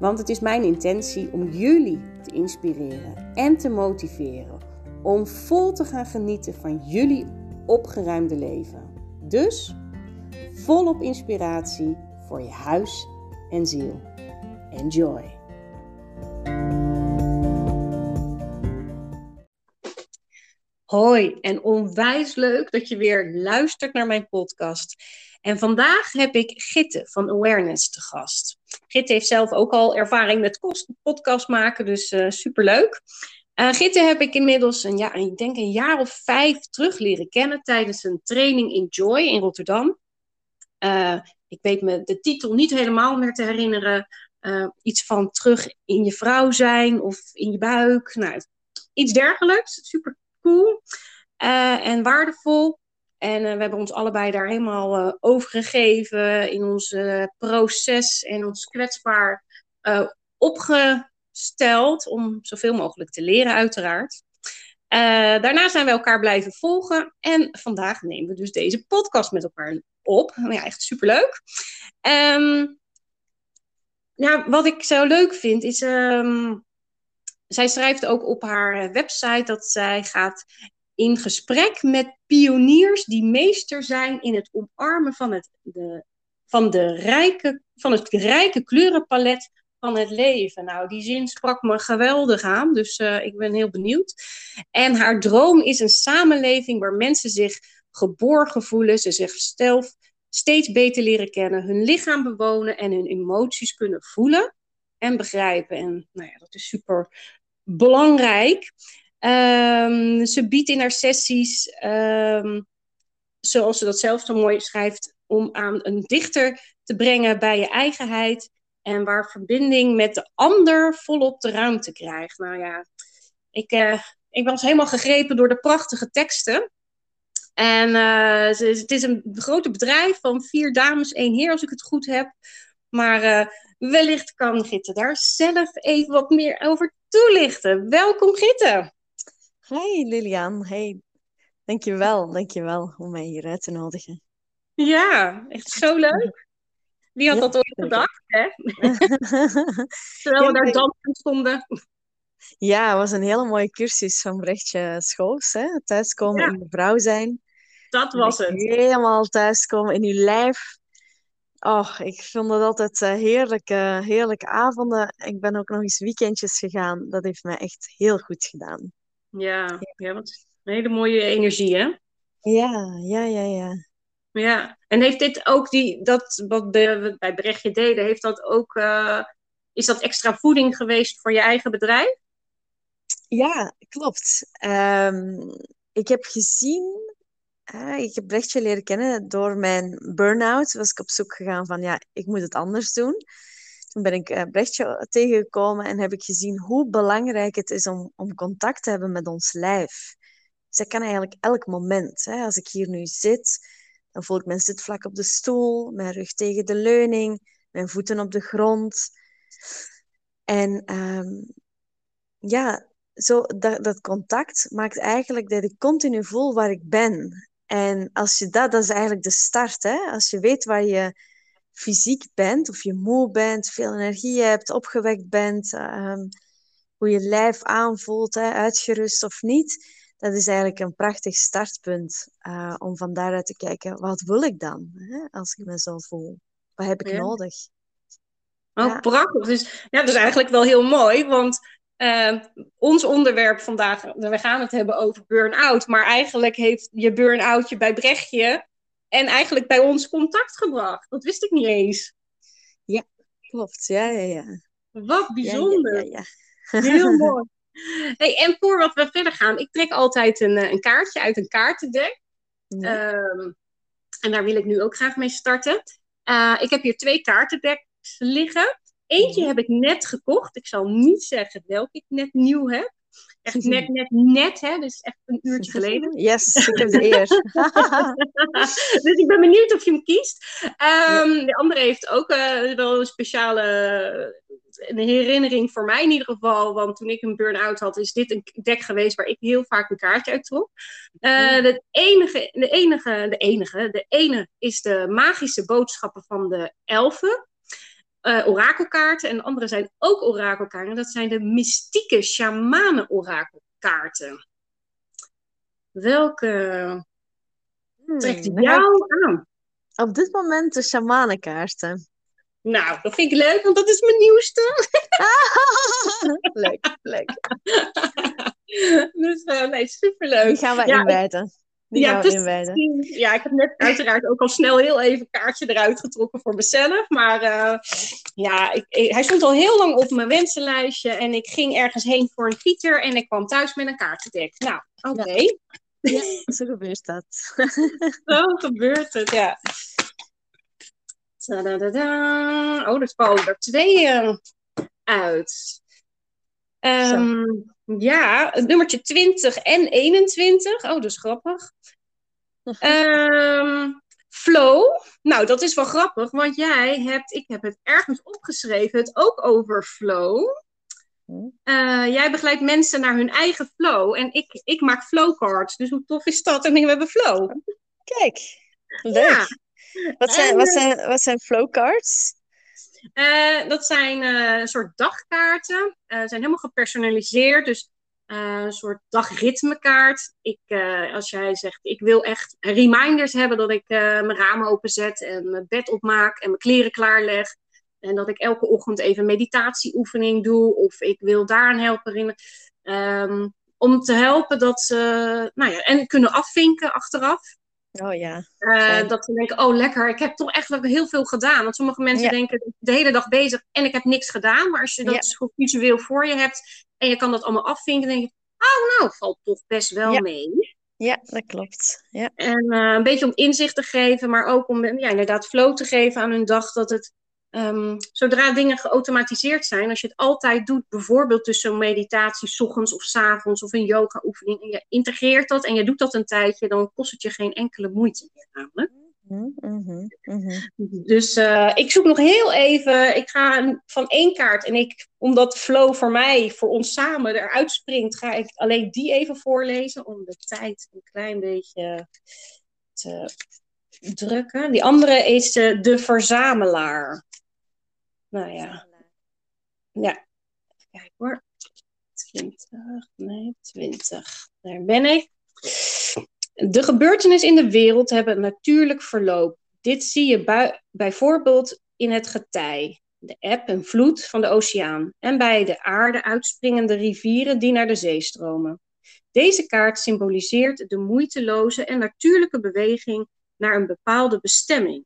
Want het is mijn intentie om jullie te inspireren en te motiveren om vol te gaan genieten van jullie opgeruimde leven. Dus volop inspiratie voor je huis en ziel. Enjoy! Hoi en onwijs leuk dat je weer luistert naar mijn podcast. En vandaag heb ik Gitte van Awareness te gast. Gitte heeft zelf ook al ervaring met podcast maken, dus uh, superleuk. Uh, Gitte heb ik inmiddels een, ja, ik denk een jaar of vijf terug leren kennen tijdens een training in Joy in Rotterdam. Uh, ik weet me de titel niet helemaal meer te herinneren. iets van terug in je vrouw zijn of in je buik. Nou, iets dergelijks. Super cool en waardevol. En uh, we hebben ons allebei daar helemaal uh, over gegeven in ons uh, proces en ons kwetsbaar opgesteld om zoveel mogelijk te leren, uiteraard. daarna zijn we elkaar blijven volgen en vandaag nemen we dus deze podcast met elkaar op. Nou ja, echt superleuk. Um, nou, wat ik zo leuk vind is. Um, zij schrijft ook op haar website dat zij gaat in gesprek met pioniers die meester zijn in het omarmen van het, de, van de rijke, van het rijke kleurenpalet van het leven. Nou, die zin sprak me geweldig aan, dus uh, ik ben heel benieuwd. En haar droom is een samenleving waar mensen zich geborgen voelen, ze zichzelf steeds beter leren kennen, hun lichaam bewonen en hun emoties kunnen voelen en begrijpen. En nou ja, dat is super belangrijk. Um, ze biedt in haar sessies, um, zoals ze dat zelf zo mooi schrijft, om aan een dichter te brengen bij je eigenheid en waar verbinding met de ander volop de ruimte krijgt. Nou ja, ik, uh, ik was helemaal gegrepen door de prachtige teksten. En uh, het is een grote bedrijf van vier dames, één heer, als ik het goed heb. Maar uh, wellicht kan Gitte daar zelf even wat meer over toelichten. Welkom Gitte! Hi Lilian, hey. Dankjewel, dankjewel om mij hier uit te nodigen. Ja, echt zo leuk. Wie had dat ooit gedacht, hè? Terwijl we daar dansen stonden. Ja, het was een hele mooie cursus van Brechtje Schoos. Hè? Thuiskomen ja. in je vrouw zijn. Dat was het. Helemaal thuiskomen in je lijf. Oh, ik vond dat altijd uh, heerlijke, heerlijke avonden. Ik ben ook nog eens weekendjes gegaan. Dat heeft mij echt heel goed gedaan. Ja, ja wat een hele mooie energie, hè? Ja, ja, ja, ja. Ja, en heeft dit ook die, dat wat we bij Brechtje deden, heeft dat ook, uh, is dat extra voeding geweest voor je eigen bedrijf? Ja, klopt. Um, ik heb gezien, uh, ik heb Brechtje leren kennen door mijn burn-out. Was ik op zoek gegaan van, ja, ik moet het anders doen. Toen ben ik uh, Brechtje tegengekomen en heb ik gezien hoe belangrijk het is om, om contact te hebben met ons lijf. Dus kan eigenlijk elk moment. Hè. Als ik hier nu zit, dan voel ik mijn zitvlak op de stoel, mijn rug tegen de leuning, mijn voeten op de grond. En um, ja, zo, dat, dat contact maakt eigenlijk dat ik continu voel waar ik ben. En als je dat, dat is eigenlijk de start. Hè? Als je weet waar je fysiek bent, of je moe bent, veel energie hebt, opgewekt bent, um, hoe je lijf aanvoelt, hè, uitgerust of niet, dat is eigenlijk een prachtig startpunt uh, om van daaruit te kijken, wat wil ik dan hè, als ik me zo voel? Wat heb ik ja. nodig? Oh, ja. prachtig. Dus ja, dat is eigenlijk wel heel mooi, want uh, ons onderwerp vandaag, we gaan het hebben over burn-out, maar eigenlijk heeft je burn-out je bij Brechtje en eigenlijk bij ons contact gebracht. Dat wist ik niet eens. Ja, klopt. Ja, ja, ja. Wat bijzonder. Ja, ja, ja, Heel mooi. Hey, en voordat we verder gaan, ik trek altijd een, een kaartje uit een kaartendek. Um, en daar wil ik nu ook graag mee starten. Uh, ik heb hier twee kaartendeks liggen. Eentje heb ik net gekocht. Ik zal niet zeggen welke ik net nieuw heb. Echt net, net, net, hè? Dus echt een uurtje geleden. Yes, ik heb de eer. dus ik ben benieuwd of je hem kiest. Um, De andere heeft ook uh, wel een speciale een herinnering voor mij in ieder geval. Want toen ik een burn-out had, is dit een dek geweest waar ik heel vaak een kaartje uit trok. Uh, de, enige, de enige, de enige, de ene is de magische boodschappen van de elfen. Uh, orakelkaarten. En de andere zijn ook orakelkaarten. Dat zijn de mystieke shamanen orakelkaarten. Welke trekt hmm, jou aan? Op dit moment de shamanenkaarten. Nou, dat vind ik leuk, want dat is mijn nieuwste. leuk, leuk. dus uh, nee, superleuk. Die gaan we ja, inwijden. Die ja, Ja, ik heb net uiteraard ook al snel heel even een kaartje eruit getrokken voor mezelf. Maar uh, ja, ik, hij stond al heel lang op mijn wensenlijstje. En ik ging ergens heen voor een feature en ik kwam thuis met een kaartendek. Nou, oké. Okay. Ja. zo gebeurt dat. zo gebeurt het, ja. Ta-da-da-da. Oh, er vallen er twee uh, uit. Um, ja, nummertje 20 en 21. Oh, dat is grappig. um, flow. Nou, dat is wel grappig, want jij hebt, ik heb het ergens opgeschreven, het ook over flow. Uh, jij begeleidt mensen naar hun eigen flow en ik, ik maak flowcards. Dus hoe tof is dat? En we hebben flow. Kijk, leuk. Ja. Wat zijn, wat zijn, wat zijn flowcards? Uh, dat zijn uh, een soort dagkaarten. Uh, zijn helemaal gepersonaliseerd. Dus een soort dagritmekaart. Ik, als jij zegt, ik wil echt reminders hebben dat ik mijn ramen openzet en mijn bed opmaak en mijn kleren klaarleg. En dat ik elke ochtend even meditatieoefening doe. Of ik wil daar een helper in. Um, om te helpen dat ze, nou ja, en kunnen afvinken achteraf. Oh ja. Uh, dat ze denken, oh lekker, ik heb toch echt heel veel gedaan. Want sommige mensen denken de hele dag bezig en ik heb niks gedaan. Maar als je dat ja. visueel voor je hebt en je kan dat allemaal afvinken, dan denk je, oh nou, valt toch best wel mee. Ja, dat klopt. Ja. En uh, een beetje om inzicht te geven, maar ook om ja, inderdaad flow te geven aan hun dag. Dat het, um, zodra dingen geautomatiseerd zijn, als je het altijd doet, bijvoorbeeld tussen een meditatie, s ochtends of s avonds of een yoga oefening, en je integreert dat en je doet dat een tijdje, dan kost het je geen enkele moeite meer namelijk. Mm -hmm, mm -hmm. Dus uh, ik zoek nog heel even. Ik ga van één kaart. En ik, omdat flow voor mij, voor ons samen eruit springt, ga ik alleen die even voorlezen. Om de tijd een klein beetje te drukken. Die andere is de verzamelaar. Nou ja. Ja. Kijk hoor. 20. Nee, 20. Daar ben ik. De gebeurtenissen in de wereld hebben een natuurlijk verloop. Dit zie je bijvoorbeeld in het getij, de eb en vloed van de oceaan en bij de aarde uitspringende rivieren die naar de zee stromen. Deze kaart symboliseert de moeiteloze en natuurlijke beweging naar een bepaalde bestemming.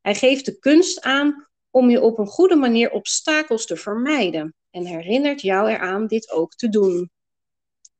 Hij geeft de kunst aan om je op een goede manier obstakels te vermijden en herinnert jou eraan dit ook te doen.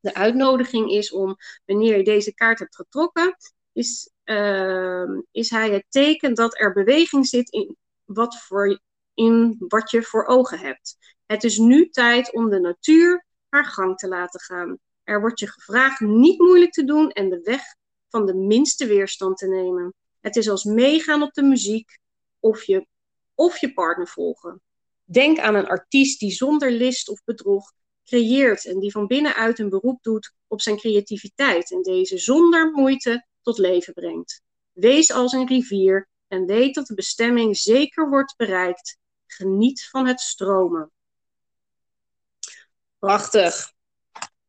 De uitnodiging is om, wanneer je deze kaart hebt getrokken, is, uh, is hij het teken dat er beweging zit in wat, voor, in wat je voor ogen hebt. Het is nu tijd om de natuur haar gang te laten gaan. Er wordt je gevraagd niet moeilijk te doen en de weg van de minste weerstand te nemen. Het is als meegaan op de muziek of je, of je partner volgen. Denk aan een artiest die zonder list of bedrog creëert en die van binnenuit een beroep doet op zijn creativiteit en deze zonder moeite tot leven brengt. Wees als een rivier en weet dat de bestemming zeker wordt bereikt. Geniet van het stromen. Prachtig.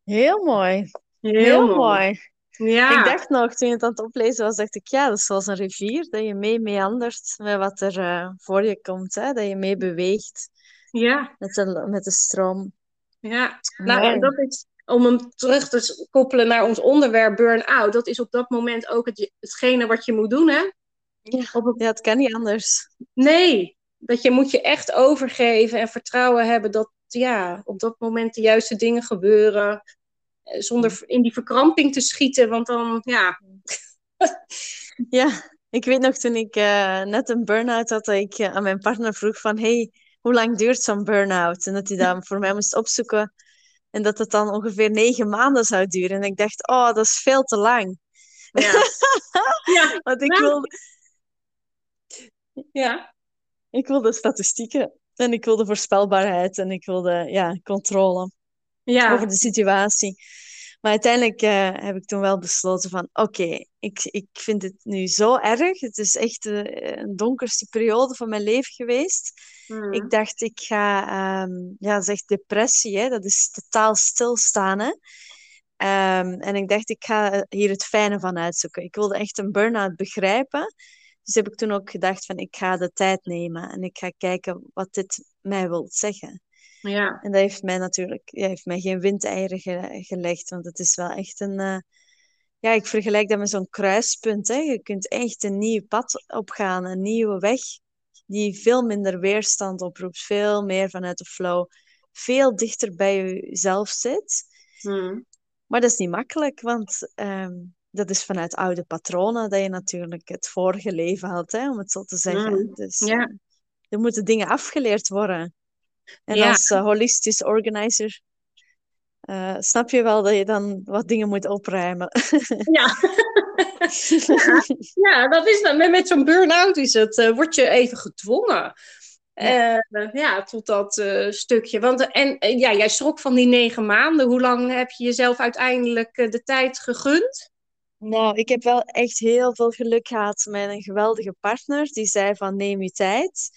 Heel mooi. Heel, Heel mooi. Ja. Ik dacht nog, toen je het aan het oplezen was, dacht ik, ja, dat is zoals een rivier, dat je mee meandert met wat er uh, voor je komt, hè? dat je mee beweegt ja. met, de, met de stroom. Ja, nou en dat is om hem terug te koppelen naar ons onderwerp burn-out. Dat is op dat moment ook het, hetgene wat je moet doen, hè? Ja, het... ja, het kan niet anders. Nee, dat je moet je echt overgeven en vertrouwen hebben dat ja, op dat moment de juiste dingen gebeuren. Eh, zonder in die verkramping te schieten, want dan, ja. ja, ik weet nog toen ik uh, net een burn-out had, dat ik uh, aan mijn partner vroeg van... Hey, hoe lang duurt zo'n burn-out? En dat hij dan voor mij moest opzoeken. En dat het dan ongeveer negen maanden zou duren. En ik dacht, oh, dat is veel te lang. Ja. ja. Want ik wilde... Ja. Ik wilde statistieken. En ik wilde voorspelbaarheid. En ik wilde, ja, controle. Ja. Over de situatie. Maar uiteindelijk uh, heb ik toen wel besloten van... Oké, ik, ik vind het nu zo erg. Het is echt uh, een donkerste periode van mijn leven geweest. Mhm. Ik dacht, ik ga... Um, ja, zeg depressie, hè. Dat is totaal stilstaan, hè. Um, en ik dacht, ik ga hier het fijne van uitzoeken. Ik wilde echt een burn-out begrijpen. Dus heb ik toen ook gedacht van, ik ga de tijd nemen. En ik ga kijken wat dit mij wil zeggen. Ja. En dat heeft mij natuurlijk ja, heeft mij geen windeieren ge gelegd. Want het is wel echt een... Uh, ja, ik vergelijk dat met zo'n kruispunt. Hè. Je kunt echt een nieuw pad opgaan. Een nieuwe weg die veel minder weerstand oproept. Veel meer vanuit de flow. Veel dichter bij jezelf zit. Hmm. Maar dat is niet makkelijk, want um, dat is vanuit oude patronen dat je natuurlijk het vorige leven had, hè, om het zo te zeggen. Mm. Dus Ja. er moeten dingen afgeleerd worden. En Ja. als uh, holistisch organizer uh, snap je wel dat je dan wat dingen moet opruimen. Ja. ja. ja, dat is dan. Met, met zo'n burn-out is het, uh, word je even gedwongen. Ja, ja tot dat stukje. Want en ja, jij schrok van die negen maanden. Hoe lang heb je jezelf uiteindelijk de tijd gegund? Nou, ik heb wel echt heel veel geluk gehad met een geweldige partner. Die zei van neem je tijd.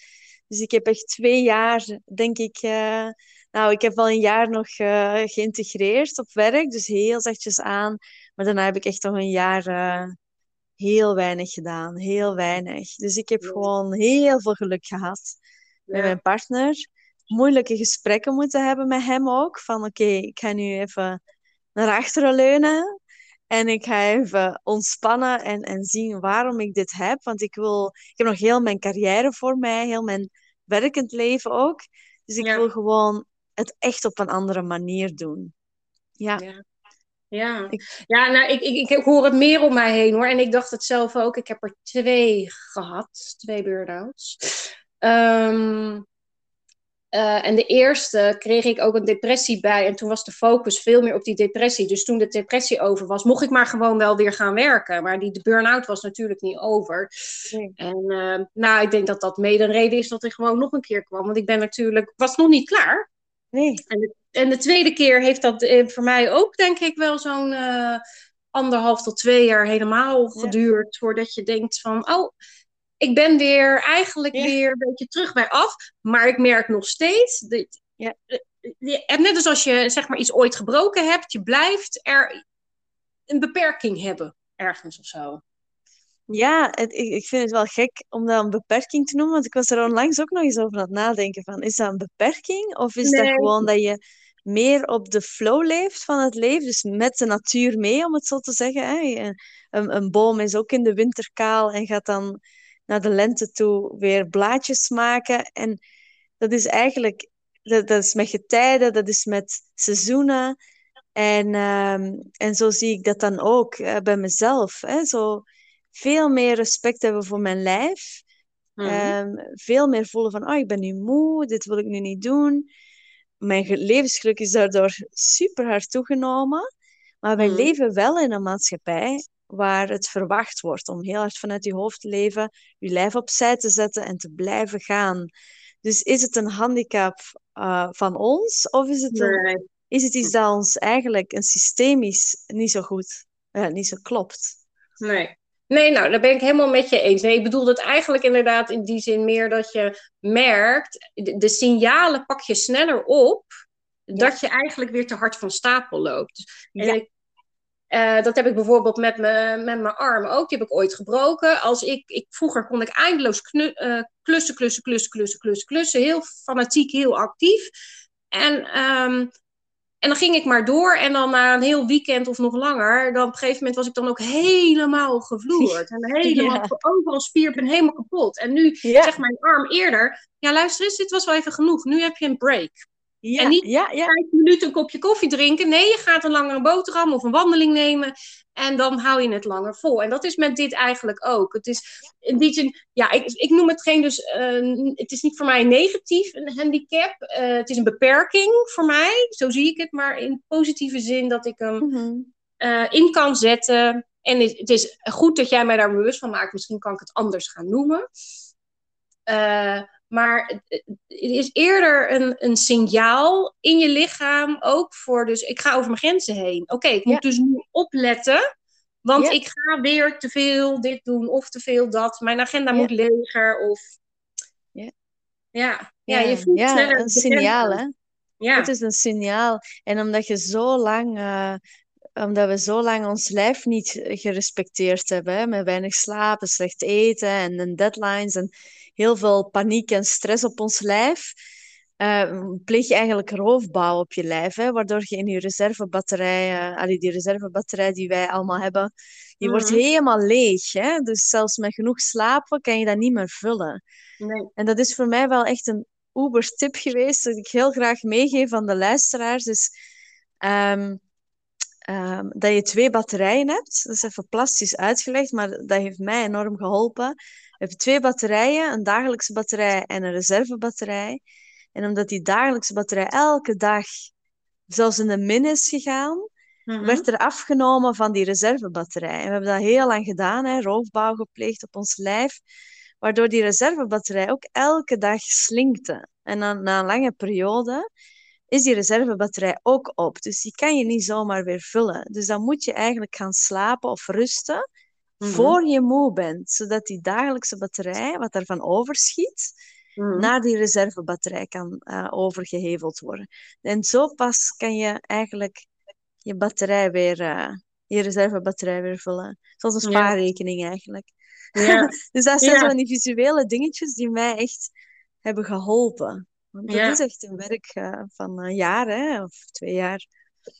Dus ik heb echt twee jaar, denk ik... Uh, nou, ik heb wel een jaar nog uh, geïntegreerd op werk. Dus heel zachtjes aan. Maar daarna heb ik echt nog een jaar uh, heel weinig gedaan. Heel weinig. Dus ik heb ja. gewoon heel veel geluk gehad met mijn partner. Moeilijke gesprekken moeten hebben met hem ook. Van oké, okay, ik ga nu even naar achteren leunen. En ik ga even ontspannen en, en zien waarom ik dit heb. Want ik wil, ik heb nog heel mijn carrière voor mij, heel mijn werkend leven ook. Dus ik ja. wil gewoon het echt op een andere manier doen. Ja. Ja, ja. Ik, ja nou, ik, ik, ik hoor het meer om mij heen hoor. En ik dacht het zelf ook. Ik heb er twee gehad, twee burn-outs. Um, Uh, en de eerste kreeg ik ook een depressie bij. En toen was de focus veel meer op die depressie. Dus toen de depressie over was, mocht ik maar gewoon wel weer gaan werken. Maar die burn-out was natuurlijk niet over. Nee. En uh, nou, ik denk dat dat mede een reden is dat ik gewoon nog een keer kwam. Want ik ben natuurlijk, was nog niet klaar. Nee. En de, en de tweede keer heeft dat uh, voor mij ook, denk ik, wel zo'n anderhalf tot twee jaar helemaal geduurd. Voordat je denkt van, oh ik ben weer eigenlijk ja. weer een beetje terug bij af. Maar ik merk nog steeds. Dat, ja. Net als als je zeg maar iets ooit gebroken hebt. Je blijft er een beperking hebben. Ergens of zo. Ja, het, ik, ik vind het wel gek om dat een beperking te noemen. Want ik was er onlangs ook nog eens over aan het nadenken. Van, is dat een beperking? Of is nee. dat gewoon dat je meer op de flow leeft van het leven? Dus met de natuur mee, om het zo te zeggen. Hè? Een, een boom is ook in de winter kaal en gaat dan naar de lente toe weer blaadjes maken. En dat is eigenlijk, dat, dat is met getijden, dat is met seizoenen. En, um, en zo zie ik dat dan ook uh, bij mezelf. Hè? Zo veel meer respect hebben voor mijn lijf. Mhm. Um, veel meer voelen van, oh, ik ben nu moe, dit wil ik nu niet doen. Mijn ge- levensgeluk is daardoor super hard toegenomen. Maar wij Mhm. leven wel in een maatschappij waar het verwacht wordt om heel hard vanuit je hoofd te leven, je lijf opzij te zetten en te blijven gaan. Dus is het een handicap uh, van ons of is het, een, Nee. is het iets dat ons eigenlijk een systemisch niet zo goed, uh, niet zo klopt? Nee. Nee, nou, daar ben ik helemaal met je eens. Nee, ik bedoel het eigenlijk inderdaad in die zin meer dat je merkt, de, de signalen pak je sneller op, Ja. dat je eigenlijk weer te hard van stapel loopt. En Ja. ik, eh, dat heb ik bijvoorbeeld met, me, met mijn arm ook. Die heb ik ooit gebroken. Als ik, ik, vroeger kon ik eindeloos knu, uh, klussen, klussen, klussen, klussen, klussen, klussen. Heel fanatiek, heel actief. En, um, en dan ging ik maar door. En dan na een heel weekend of nog langer, dan op een gegeven moment was ik dan ook helemaal gevloerd. En helemaal, Ja. overal spier, ben helemaal kapot. En nu Ja. zegt mijn arm eerder, ja luister eens, dit was wel even genoeg. Nu heb je een break. Ja, en niet ja, ja. vijf minuten een kopje koffie drinken. Nee, je gaat een langere boterham of een wandeling nemen. En dan hou je het langer vol. En dat is met dit eigenlijk ook. Het is in die zin, ja, ik, ik noem het geen dus, uh, het is niet voor mij negatief, een handicap. Uh, het is een beperking voor mij, zo zie ik het. Maar in positieve zin dat ik hem mm -hmm. uh, in kan zetten. En het, het, is goed dat jij mij daar bewust van maakt. Misschien kan ik het anders gaan noemen. Maar het is eerder een, een signaal in je lichaam ook voor, dus ik ga over mijn grenzen heen. Oké, okay, ik moet ja. dus nu opletten, want ja. ik ga weer te veel dit doen of te veel dat. Mijn agenda ja. moet leger of... Ja, ja, ja, je voelt sneller een signaal hè. Ja. Het is een signaal. En omdat je zo lang... Uh, omdat we zo lang ons lijf niet gerespecteerd hebben, hè, met weinig slapen, slecht eten en, en deadlines en heel veel paniek en stress op ons lijf, uh, pleeg je eigenlijk roofbouw op je lijf, hè, waardoor je in je reservebatterij, uh, die reservebatterij die wij allemaal hebben, die wordt Mhm. helemaal leeg. Hè? Dus zelfs met genoeg slapen kan je dat niet meer vullen. Nee. En dat is voor mij wel echt een uber-tip geweest, dat ik heel graag meegeef aan de luisteraars, is ehm, ehm, dat je twee batterijen hebt. Dat is even plastisch uitgelegd, maar dat heeft mij enorm geholpen. We hebben twee batterijen, een dagelijkse batterij en een reservebatterij. En omdat die dagelijkse batterij elke dag zelfs in de min is gegaan, Mhm. werd er afgenomen van die reservebatterij. En we hebben dat heel lang gedaan, hè, roofbouw gepleegd op ons lijf, waardoor die reservebatterij ook elke dag slinkte. En dan, na een lange periode is die reservebatterij ook op. Dus die kan je niet zomaar weer vullen. Dus dan moet je eigenlijk gaan slapen of rusten Mhm. voor je moe bent, zodat die dagelijkse batterij, wat daarvan overschiet, Mhm. naar die reservebatterij kan eh, overgeheveld worden. En zo pas kan je eigenlijk je batterij weer, eh, je reservebatterij weer vullen. Zoals een Ja. spaarrekening eigenlijk. Ja. dus dat zijn Ja. zo die visuele dingetjes die mij echt hebben geholpen. Want dat Ja. is echt een werk eh, van een jaar hè, of twee jaar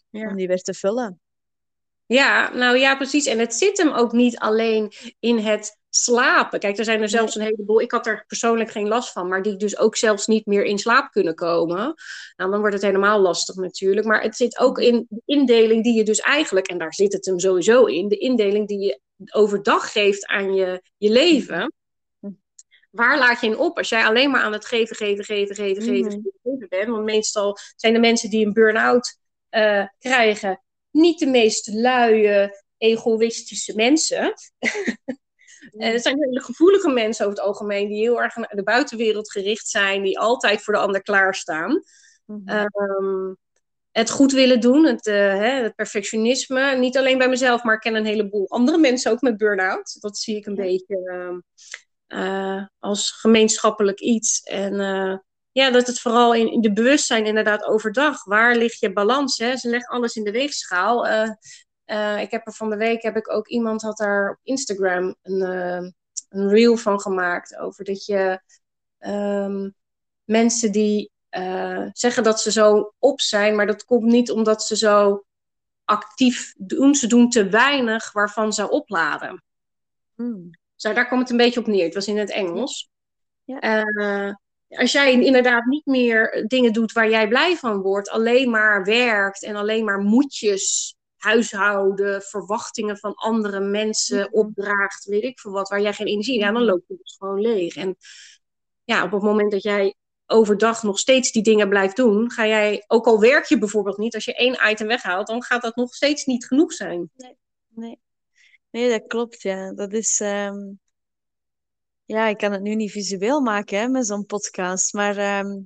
Ja. om die weer te vullen. Ja, nou ja, precies. En het zit hem ook niet alleen in het slapen. Kijk, er zijn er zelfs een heleboel. Ik had er persoonlijk geen last van, maar die dus ook zelfs niet meer in slaap kunnen komen. Nou, dan wordt het helemaal lastig natuurlijk. Maar het zit ook in de indeling die je dus eigenlijk, en daar zit het hem sowieso in, de indeling die je overdag geeft aan je, je leven. Waar laat je in op als jij alleen maar aan het geven, geven, geven, geven, geven, geven, geven bent? Want meestal zijn de mensen die een burn-out eh, krijgen niet de meest luie, egoïstische mensen. Eh, het zijn hele gevoelige mensen over het algemeen, die heel erg naar de buitenwereld gericht zijn, die altijd voor de ander klaarstaan. Ehm, het goed willen doen, het, eh, hè, het perfectionisme. Niet alleen bij mezelf, maar ik ken een heleboel andere mensen ook met burn-out. Dat zie ik een Ja. beetje ehm, eh, als gemeenschappelijk iets. En eh, ja, dat het vooral in, in de bewustzijn inderdaad overdag. Waar ligt je balans? Hè? Ze leggen alles in de weegschaal. Eh, eh, ik heb er van de week heb ik ook iemand had daar op Instagram een, eh, een reel van gemaakt over dat je ehm, mensen die zeggen dat ze zo op zijn, maar dat komt niet omdat ze zo actief doen. Ze doen te weinig waarvan ze opladen. Mm. Zo, daar kwam het een beetje op neer. Het was in het Engels. Ja. Als jij inderdaad niet meer dingen doet waar jij blij van wordt, alleen maar werkt en alleen maar moetjes, huishouden, verwachtingen van andere mensen Mhm. opdraagt, weet ik veel wat, waar jij geen energie, ja, dan Mhm. loop je dus gewoon leeg. En ja, op het moment dat jij overdag nog steeds die dingen blijft doen, ga jij, ook al werk je bijvoorbeeld niet, als je één item weghaalt, dan gaat dat nog steeds niet genoeg zijn. Nee. nee, dat klopt, ja. Dat is... ehm, Ja, ik kan het nu niet visueel maken hè, met zo'n podcast, maar ehm,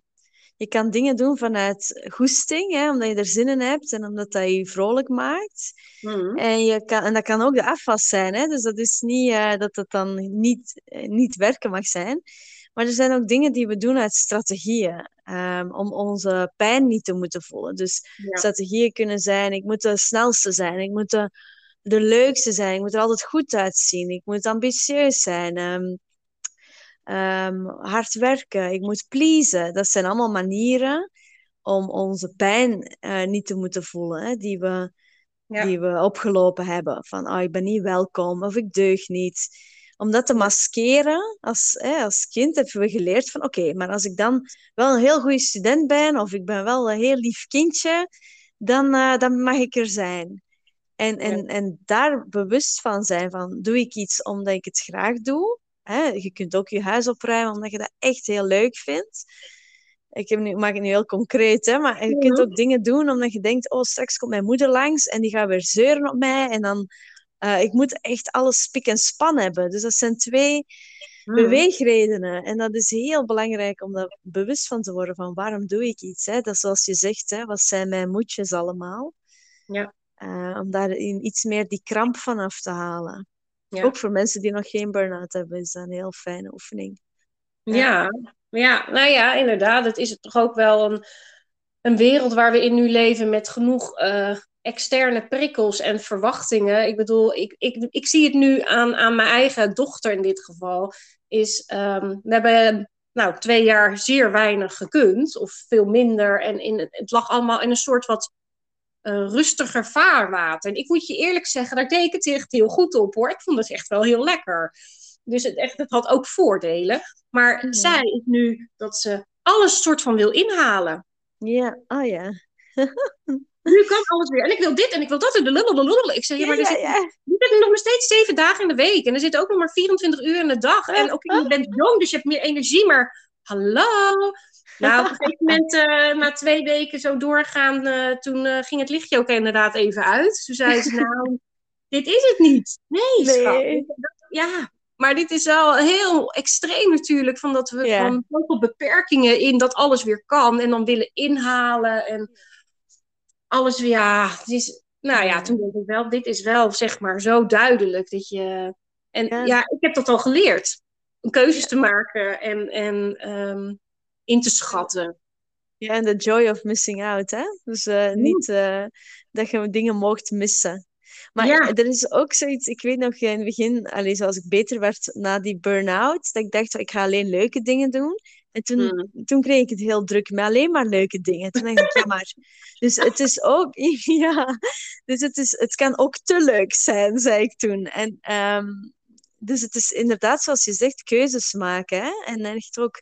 je kan dingen doen vanuit goesting, hè, omdat je er zin in hebt en omdat dat je vrolijk maakt. Mhm. En, je kan, en dat kan ook de afwas zijn, hè? dus dat is niet uh, dat het dan niet, uh, niet werken mag zijn. Maar er zijn ook dingen die we doen uit strategieën, um, om onze pijn niet te moeten voelen. Dus Ja. strategieën kunnen zijn, ik moet de snelste zijn, ik moet de, de leukste zijn, ik moet er altijd goed uitzien, ik moet ambitieus zijn. Um, um, hard werken, ik moet pleasen. Dat zijn allemaal manieren om onze pijn uh, niet te moeten voelen, hè, die, we, Ja. die we opgelopen hebben. Van, oh, ik ben niet welkom of ik deug niet. om dat te maskeren. Als, hè, als kind hebben we geleerd van oké, maar als ik dan wel een heel goede student ben of ik ben wel een heel lief kindje, dan, uh, dan mag ik er zijn. En, en, en daar bewust van zijn van doe ik iets omdat ik het graag doe. Hè? Je kunt ook je huis opruimen omdat je dat echt heel leuk vindt. Ik heb nu, maak het nu heel concreet, hè, maar je kunt ook dingen doen omdat je denkt, oh, straks komt mijn moeder langs en die gaat weer zeuren op mij en dan uh, ik moet echt alles spik en span hebben. Dus dat zijn twee mm. beweegredenen. En dat is heel belangrijk om daar bewust van te worden van waarom doe ik iets. Hè? Dat is zoals je zegt, hè, wat zijn mijn moedjes allemaal? Ja. Uh, om daar iets meer die kramp van af te halen. Ja. Ook voor mensen die nog geen burn-out hebben, is dat een heel fijne oefening. Ja, ja, nou ja, inderdaad. Het is toch ook wel een, een wereld waar we in nu leven met genoeg uh, externe prikkels en verwachtingen. Ik bedoel, ik, ik, ik zie het nu aan, aan mijn eigen dochter in dit geval. Is, um, we hebben nou, twee jaar zeer weinig gekund, of veel minder. En in, het lag allemaal in een soort wat uh, rustiger vaarwater. En ik moet je eerlijk zeggen, daar deed ik het echt heel goed op hoor. Ik vond het echt wel heel lekker. Dus het, echt, het had ook voordelen. Maar mm. zij is nu dat ze alles soort van wil inhalen. Ja, oh ja. nu kan alles weer. En ik wil dit en ik wil dat. En de Ik zeg, ja, maar er zit, je nog maar steeds zeven dagen in de week. En er zit ook nog maar 24 uur in de dag. En ook, je bent jong, dus je hebt meer energie. Maar hallo. Nou, op een gegeven moment, uh, na twee weken zo doorgaan, uh, toen uh, ging het lichtje ook inderdaad even uit. Toen zei ze, nou, dit is het niet. Nee, nee. Ja, maar dit is wel heel extreem natuurlijk, van dat we ja. van zoveel beperkingen in dat alles weer kan. En dan willen inhalen en alles, ja, het is, nou ja, toen denk ik wel, dit is wel zeg maar zo duidelijk dat je. En ja, ik heb dat al geleerd. Om keuzes te maken en, en um, in te schatten. Ja, en de joy of missing out, hè? Dus uh, niet uh, dat je dingen mocht missen. Maar ja. er is ook zoiets, ik weet nog in het begin, allez, zoals ik beter werd na die burn-out, dat ik dacht, ik ga alleen leuke dingen doen. En toen, mm. toen kreeg ik het heel druk met alleen maar leuke dingen. Toen dacht ik, ja maar... Dus het is ook... Ja, dus het, is, het kan ook te leuk zijn, zei ik toen. En um, dus het is inderdaad, zoals je zegt, keuzes maken. Hè? En echt ook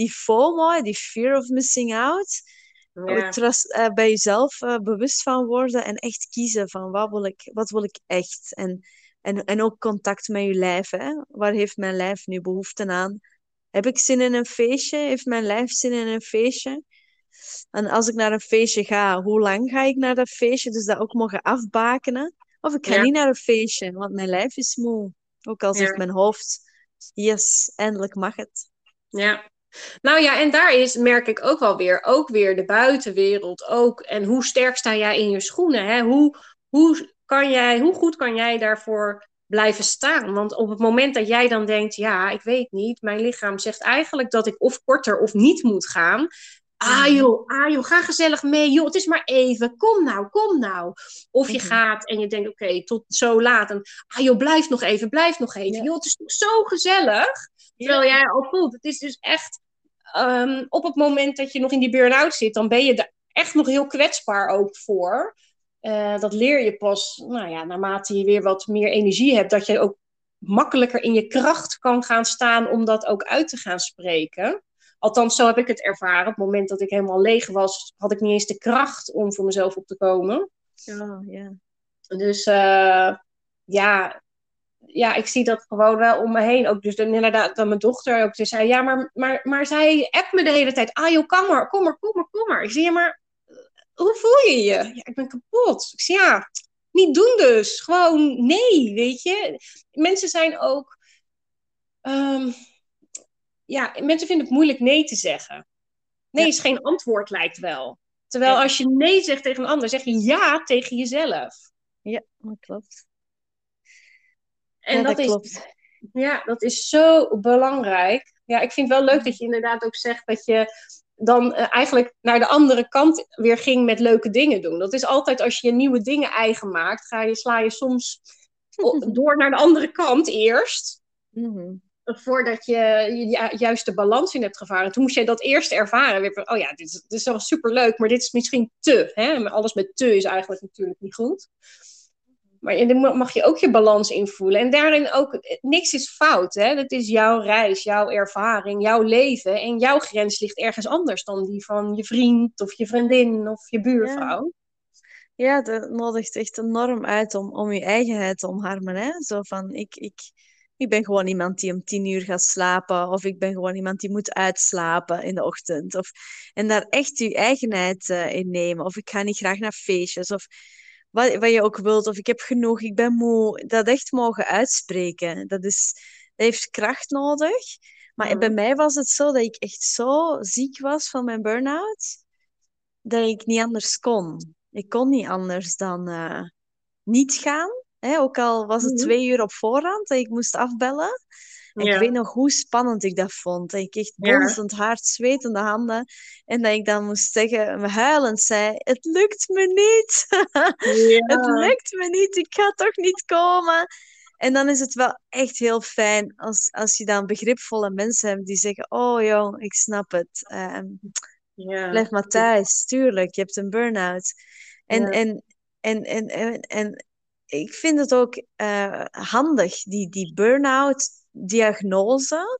die FOMO, die fear of missing out. Ja. Trust, uh, bij jezelf uh, bewust van worden en echt kiezen van wat wil ik, wat wil ik echt. En, en, en ook contact met je lijf. Hè? Waar heeft mijn lijf nu behoefte aan? Heb ik zin in een feestje? Heeft mijn lijf zin in een feestje? En als ik naar een feestje ga, hoe lang ga ik naar dat feestje? Dus dat ook mogen afbakenen. Of ik ga niet naar een feestje, want mijn lijf is moe. Ook al zegt mijn hoofd, yes, eindelijk mag het. Ja. Nou ja, en daar is, merk ik ook wel weer, ook weer de buitenwereld ook. En hoe sterk sta jij in je schoenen? Hè? Hoe, hoe, kan jij, hoe goed kan jij daarvoor blijven staan. Want op het moment dat jij dan denkt, ja, ik weet niet, mijn lichaam zegt eigenlijk dat ik of korter of niet moet gaan. Ah mhm. joh, ah joh, ga gezellig mee. Joh, het is maar even. Kom nou, kom nou. Of je mhm. gaat en je denkt, oké, tot zo laat. En ah joh, blijf nog even, blijf nog even. Joh, het is toch zo gezellig. Terwijl jij al voelt, het is dus echt... Um, op het moment dat je nog in die burn-out zit, dan ben je er echt nog heel kwetsbaar ook voor. Uh, dat leer je pas, nou ja, naarmate je weer wat meer energie hebt, dat je ook makkelijker in je kracht kan gaan staan om dat ook uit te gaan spreken. Althans, zo heb ik het ervaren. Op het moment dat ik helemaal leeg was, had ik niet eens de kracht om voor mezelf op te komen. Oh, ja. Dus uh, ja, ja, ik zie dat gewoon wel om me heen. Ook dus inderdaad, dat mijn dochter ook zei, ja, maar, maar, maar zij appt me de hele tijd. Ah joh, kom maar, kom maar, kom maar, kom maar. Ik zie, ja, maar hoe voel je je? Ja, ik ben kapot. Ik zeg, ja, niet doen dus. Gewoon nee, weet je. Mensen zijn ook... Um, ja, mensen vinden het moeilijk nee te zeggen. Nee is geen antwoord, lijkt wel. Terwijl als je nee zegt tegen een ander, zeg je ja tegen jezelf. Ja, dat klopt. En ja, dat, dat, klopt. ja, dat is zo belangrijk. Ja, ik vind het wel leuk dat je inderdaad ook zegt dat je dan uh, eigenlijk naar de andere kant weer ging met leuke dingen doen. Dat is altijd als je nieuwe dingen eigen maakt, ga je, sla je soms door naar de andere kant eerst. Mm Voordat je je juist de balans in hebt gevaren. Toen moest je dat eerst ervaren. Weer oh ja, dit is, dit is wel superleuk, maar dit is misschien te. Hè? Alles met te is eigenlijk natuurlijk niet goed. Maar daar mag je ook je balans in voelen. En daarin ook, niks is fout. Hè? Dat is jouw reis, jouw ervaring, jouw leven. En jouw grens ligt ergens anders dan die van je vriend of je vriendin of je buurvrouw. Ja, dat nodigt echt enorm uit om, om je eigenheid te omarmen. Hè? Zo van, ik, ik, ik ben gewoon iemand die om tien uur gaat slapen. Of ik ben gewoon iemand die moet uitslapen in de ochtend. Of, en daar echt je eigenheid eh, in nemen. Of ik ga niet graag naar feestjes. Of wat, wat je ook wilt. Of ik heb genoeg, ik ben moe. Dat echt mogen uitspreken. Dat, is, dat heeft kracht nodig. Maar bij mij was het zo dat ik echt zo ziek was van mijn burn-out. Dat ik niet anders kon. Ik kon niet anders dan eh, niet gaan. Hè? Ook al was het Mhm. twee uur op voorhand dat ik moest afbellen. En Ja. ik weet nog hoe spannend ik dat vond. Dat ik echt Ja. bonzend hard, zwetende handen. En dat ik dan moest zeggen, huilend zei, het lukt me niet. Het lukt me niet, ik ga toch niet komen. En dan is het wel echt heel fijn als, als je dan begripvolle mensen hebt die zeggen, oh joh, ik snap het. Ja. Blijf maar thuis, tuurlijk. Je hebt een burn-out. En, en, en, en, en, en ik vind het ook eh, handig, die, die burn-out-diagnose,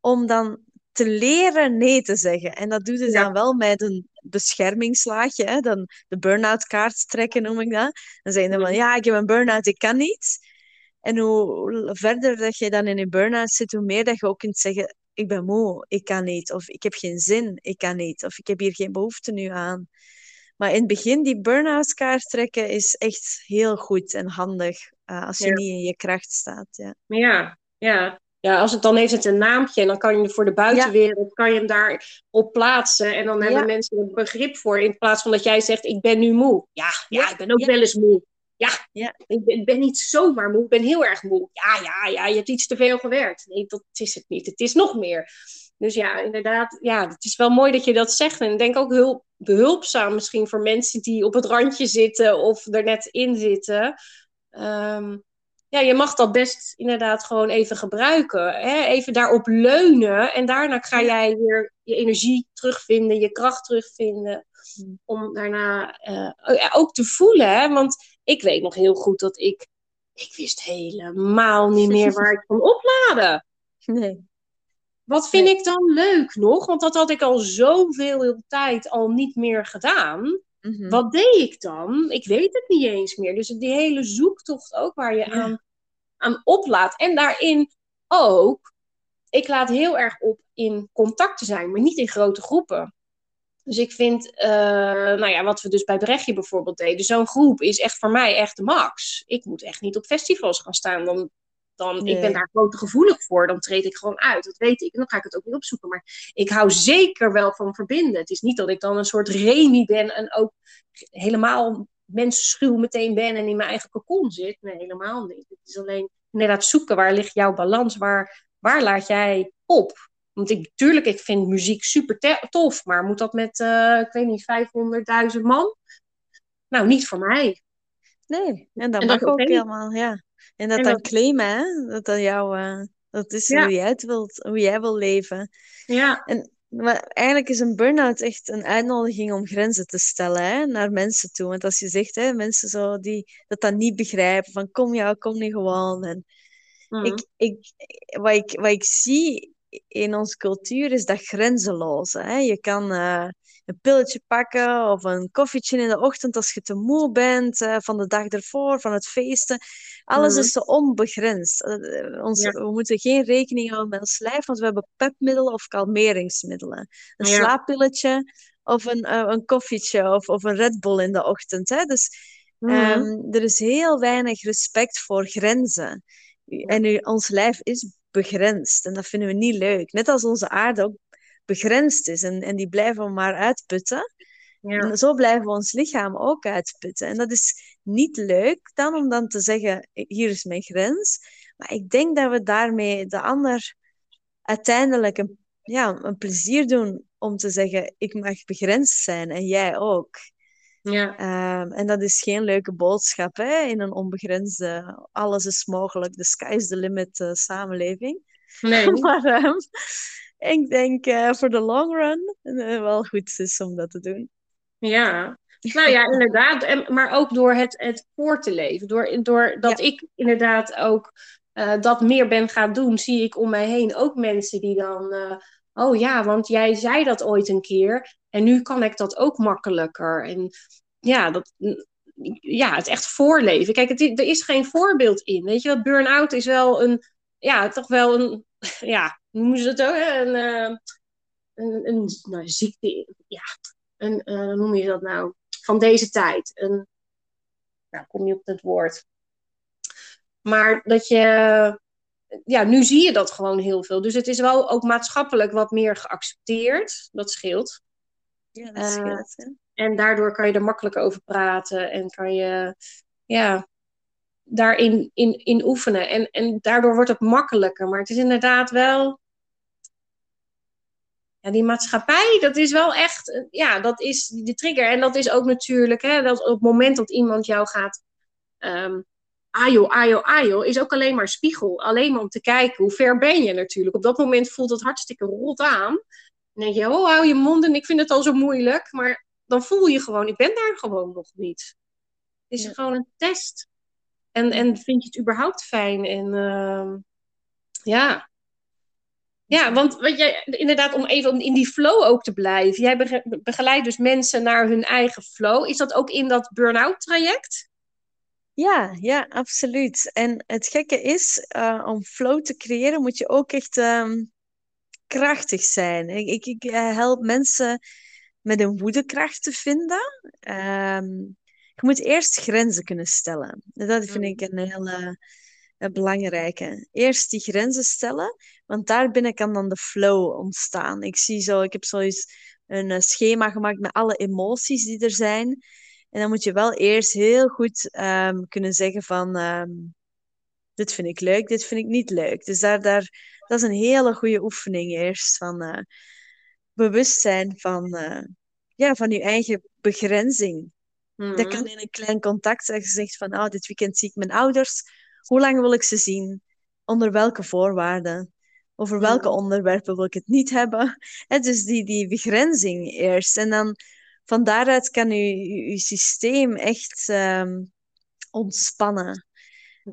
om dan te leren nee te zeggen. En dat doe je Ja. dan wel met een beschermingslaagje, hè? Dan de burn-out kaart trekken noem ik dat. Dan zeg je dan van, Mhm. ja, ik heb een burn-out, ik kan niet. En hoe verder dat je dan in een burn-out zit, hoe meer dat je ook kunt zeggen, ik ben moe, ik kan niet. Of ik heb geen zin, ik kan niet. Of ik heb hier geen behoefte nu aan. Maar in het begin, die burn-out kaart trekken is echt heel goed en handig eh, als je Ja. niet in je kracht staat. Ja. Ja, ja. Ja, als het dan heeft het een naampje en dan kan je voor de buitenwereld kan je hem daar op plaatsen en dan hebben Ja. mensen er begrip voor in plaats van dat jij zegt ik ben nu moe. Ja, ja, ik ben ook wel eens moe. Ja, Ja. Ik, ben, ik ben niet zomaar moe, ik ben heel erg moe. Ja, ja, ja, je hebt iets te veel gewerkt. Nee, dat is het niet. Het is nog meer. Dus ja, inderdaad, ja, het is wel mooi dat je dat zegt. En ik denk ook heel behulpzaam misschien voor mensen die op het randje zitten of er net in zitten. Ehm, ja, je mag dat best inderdaad gewoon even gebruiken. Hè? Even daarop leunen. En daarna ga jij weer je energie terugvinden, je kracht terugvinden. Mm. Om daarna eh, ja, ook te voelen. Hè? Want ik weet nog heel goed dat ik. Ik wist helemaal niet meer waar ik kon opladen. Nee. Wat vind Nee. ik dan leuk nog? Want dat had ik al zoveel tijd al niet meer gedaan. Mhm. Wat deed ik dan? Ik weet het niet eens meer. Dus die hele zoektocht ook waar je Ja. aan, aan oplaadt. En daarin ook, ik laat heel erg op in contact te zijn, maar niet in grote groepen. Dus ik vind, eh, nou ja, wat we dus bij Brechtje bijvoorbeeld deden, zo'n groep is echt voor mij echt de max. Ik moet echt niet op festivals gaan staan. Dan, dan, Ik ben daar gewoon te gevoelig voor. Dan treed ik gewoon uit. Dat weet ik. En dan ga ik het ook weer opzoeken. Maar ik hou zeker wel van verbinden. Het is niet dat ik dan een soort remi ben en ook helemaal mensenschuw meteen ben en in mijn eigen kokon zit. Nee, helemaal niet. Het is alleen inderdaad zoeken waar ligt jouw balans, waar, waar laat jij op? Want ik, tuurlijk, ik vind muziek super tof, maar moet dat met, eh, ik weet niet, 500.000 man? Nou, niet voor mij. Nee, en dat En mag dat ook helemaal, ja. En dat En dan dat- claimen, hè? Dat dat jouw, eh, dat is Ja. hoe jij het wilt, hoe jij wil leven. Ja, En, maar eigenlijk is een burn-out echt een uitnodiging om grenzen te stellen hè, naar mensen toe. Want als je zegt, hè, mensen zo die dat dan niet begrijpen, van kom jou, kom nu gewoon. En Mhm. ik, ik, wat, ik, wat ik zie in onze cultuur is dat grenzeloze. Hè. Je kan eh, een pilletje pakken of een koffietje in de ochtend als je te moe bent eh, van de dag ervoor, van het feesten. Alles Mhm. is zo onbegrensd. Eh, eh, ons, Ja. We moeten geen rekening houden met ons lijf, want we hebben pepmiddelen of kalmeringsmiddelen. Een Ja. slaappilletje of een, een koffietje of, of een Red Bull in de ochtend. Hè. Dus Mhm. Ehm, er is heel weinig respect voor grenzen. En nu, ons lijf is begrensd en dat vinden we niet leuk. Net als onze aarde ook begrensd is en, en die blijven we maar uitputten. ja. En zo blijven we ons lichaam ook uitputten. En dat is niet leuk dan om dan te zeggen, hier is mijn grens. Maar ik denk dat we daarmee de ander uiteindelijk een, ja, een plezier doen om te zeggen, ik mag begrensd zijn en jij ook. ja. Ehm, en dat is geen leuke boodschap hè, in een onbegrensde, alles is mogelijk, the sky is the limit eh, samenleving. Nee. maar ehm, ik denk eh, voor de long run eh, wel goed is om dat te doen. Ja, Nou ja, inderdaad. En, maar ook door het, het voor te leven. Door, door dat ik inderdaad ook uh, dat meer ben gaan doen, zie ik om mij heen ook mensen die dan. Uh, oh ja, want jij zei dat ooit een keer. En nu kan ik dat ook makkelijker. En ja, dat, ja het echt voorleven. Kijk, het, er is geen voorbeeld in. Weet je, burn-out is wel een. Ja, toch wel een. Ja, hoe noemen ze het ook? Een, uh, een, een nou, ziekte. Ja, een, hoe noem je dat nou? Van deze tijd. Een, nou, kom je op het woord. Maar dat je, ja, nu zie je dat gewoon heel veel. Dus het is wel ook maatschappelijk wat meer geaccepteerd. Dat scheelt. Ja, dat scheelt. Uh, en daardoor kan je er makkelijk over praten en kan je, ja, daarin in, in oefenen. En, en daardoor wordt het makkelijker. Maar het is inderdaad wel. Ja, die maatschappij, dat is wel echt, ja, dat is de trigger. En dat is ook natuurlijk, hè, dat op het moment dat iemand jou gaat um, ajo, ajo, ajo, is ook alleen maar spiegel. Alleen maar om te kijken, hoe ver ben je natuurlijk. Op dat moment voelt het hartstikke rot aan. Dan denk je, oh, hou je mond en ik vind het al zo moeilijk. Maar dan voel je gewoon, ik ben daar gewoon nog niet. Het is gewoon een test. En, en vind je het überhaupt fijn? En uh, ja. Ja, want wat jij, inderdaad, om even in die flow ook te blijven. Jij begeleidt dus mensen naar hun eigen flow. Is dat ook in dat burn-out traject? Ja, ja, absoluut. En het gekke is, uh, om flow te creëren moet je ook echt um, krachtig zijn. Ik, ik, ik eh, help mensen met een woedekracht te vinden. Um, je moet eerst grenzen kunnen stellen. Dat vind ik een hele een belangrijke. Eerst die grenzen stellen, want daarbinnen kan dan de flow ontstaan. Ik zie zo, ik heb zoiets een eh, schema gemaakt met alle emoties die er zijn. En dan moet je wel eerst heel goed ehm, kunnen zeggen van... Ehm, dit vind ik leuk, dit vind ik niet leuk. Dus daar, daar, dat is een hele goede oefening eerst. Van uh, bewustzijn van, uh, ja, van je eigen begrenzing. Dat kan mhm. in een klein contact zijn. Je zegt van, oh, dit weekend zie ik mijn ouders. Hoe lang wil ik ze zien? Onder welke voorwaarden? Over welke onderwerpen wil ik het niet hebben? En dus die, die begrenzing eerst. En dan van daaruit kan je, je systeem echt um, ontspannen.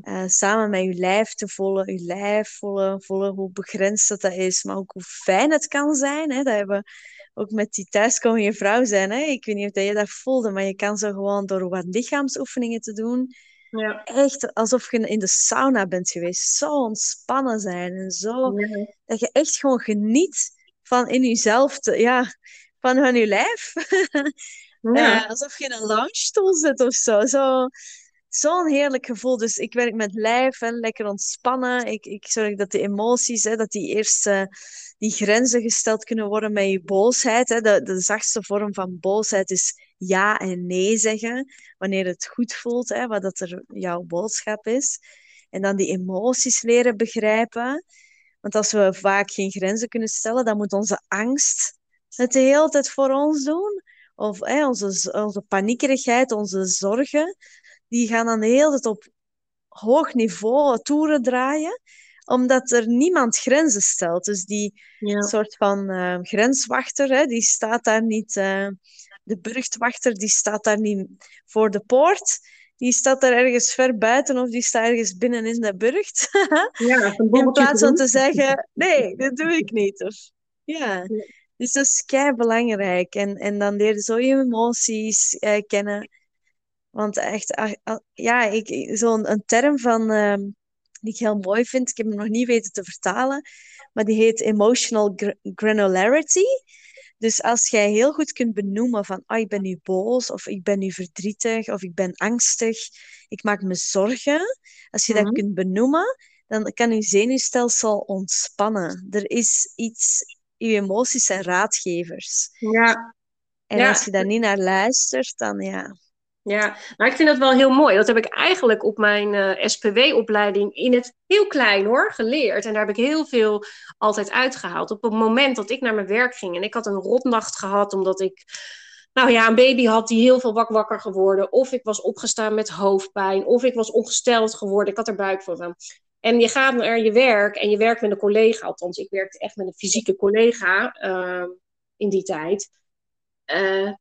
Uh, samen met je lijf te voelen, je lijf voelen, voelen hoe begrensd dat, dat is, maar ook hoe fijn het kan zijn. Hè? Dat hebben we ook met die thuiskomende vrouw zijn. Hè? Ik weet niet of je dat voelde, maar je kan zo gewoon door wat lichaamsoefeningen te doen, ja. echt alsof je in de sauna bent geweest, zo ontspannen zijn en zo, ja. dat je echt gewoon geniet van in jezelf te, ja, van hun je lijf. Ja. Uh, alsof je in een lounge stoel zit of zo. zo Zo'n heerlijk gevoel. Dus ik werk met lijf, en lekker ontspannen. Ik, ik zorg dat de emoties, hè, dat die eerst die grenzen gesteld kunnen worden met je boosheid. Hè. De, de zachtste vorm van boosheid is ja en nee zeggen. Wanneer het goed voelt, hè, wat dat er jouw boodschap is. En dan die emoties leren begrijpen. Want als we vaak geen grenzen kunnen stellen, dan moet onze angst het de hele tijd voor ons doen. Of onze, onze paniekerigheid, onze zorgen, die gaan dan hele tijd op hoog niveau toeren draaien, omdat er niemand grenzen stelt. Dus die ja. soort van uh, grenswachter, hè, die staat daar niet, uh, de burchtwachter, die staat daar niet voor de poort. Die staat daar ergens ver buiten of die staat ergens binnen in de burcht. Ja, in plaats van te zeggen, nee, dat doe ik niet. Of, ja. Dus dat is kei belangrijk. En, en dan leer je zo je emoties eh, kennen. Want echt, ah, ah, ja, ik, zo'n een term van, uh, die ik heel mooi vind, ik heb hem nog niet weten te vertalen, maar die heet emotional granularity. Dus als jij heel goed kunt benoemen van, ah, ik ben nu boos, of ik ben nu verdrietig, of ik ben angstig, ik maak me zorgen. Als je dat mhm. kunt benoemen, dan kan je zenuwstelsel ontspannen. Er is iets je emoties zijn raadgevers. Ja. En als je daar niet naar luistert, dan ja. Ja, maar ik vind dat wel heel mooi. Dat heb ik eigenlijk op mijn eh, SPW-opleiding in het heel klein hoor, geleerd. En daar heb ik heel veel altijd uitgehaald. Op het moment dat ik naar mijn werk ging en ik had een rotnacht gehad omdat ik nou ja, een baby had die heel veel wak wakker geworden. Of ik was opgestaan met hoofdpijn. Of ik was ongesteld geworden. Ik had er buik voor. En je gaat naar je werk en je werkt met een collega. Althans, ik werkte echt met een fysieke collega uh, in die tijd. Uh,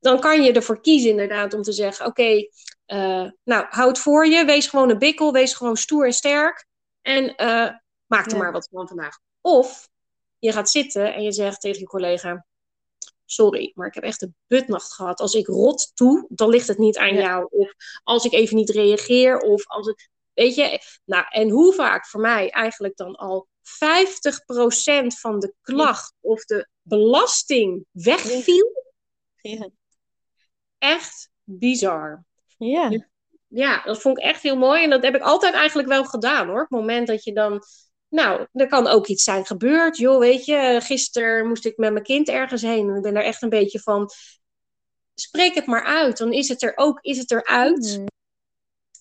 dan kan je ervoor kiezen inderdaad om te zeggen, oké, uh, nou, houd voor je, wees gewoon een bikkel, wees gewoon stoer en sterk en uh, maak er maar wat van vandaag. Of je gaat zitten en je zegt tegen je collega, sorry, maar ik heb echt een butnacht gehad. Als ik rot toe, dan ligt het niet aan jou. Of als ik even niet reageer, of als het, weet je, nou, en hoe vaak voor mij eigenlijk dan al 50% van de klacht of de belasting wegviel. Ja. Echt bizar. Ja. Ja, dat vond ik echt heel mooi. En dat heb ik altijd eigenlijk wel gedaan hoor. Op het moment dat je dan. Nou, er kan ook iets zijn gebeurd. Joh, weet je, gisteren moest ik met mijn kind ergens heen. En ik ben er echt een beetje van. Spreek het maar uit. Dan is het er ook, is het eruit. Mm.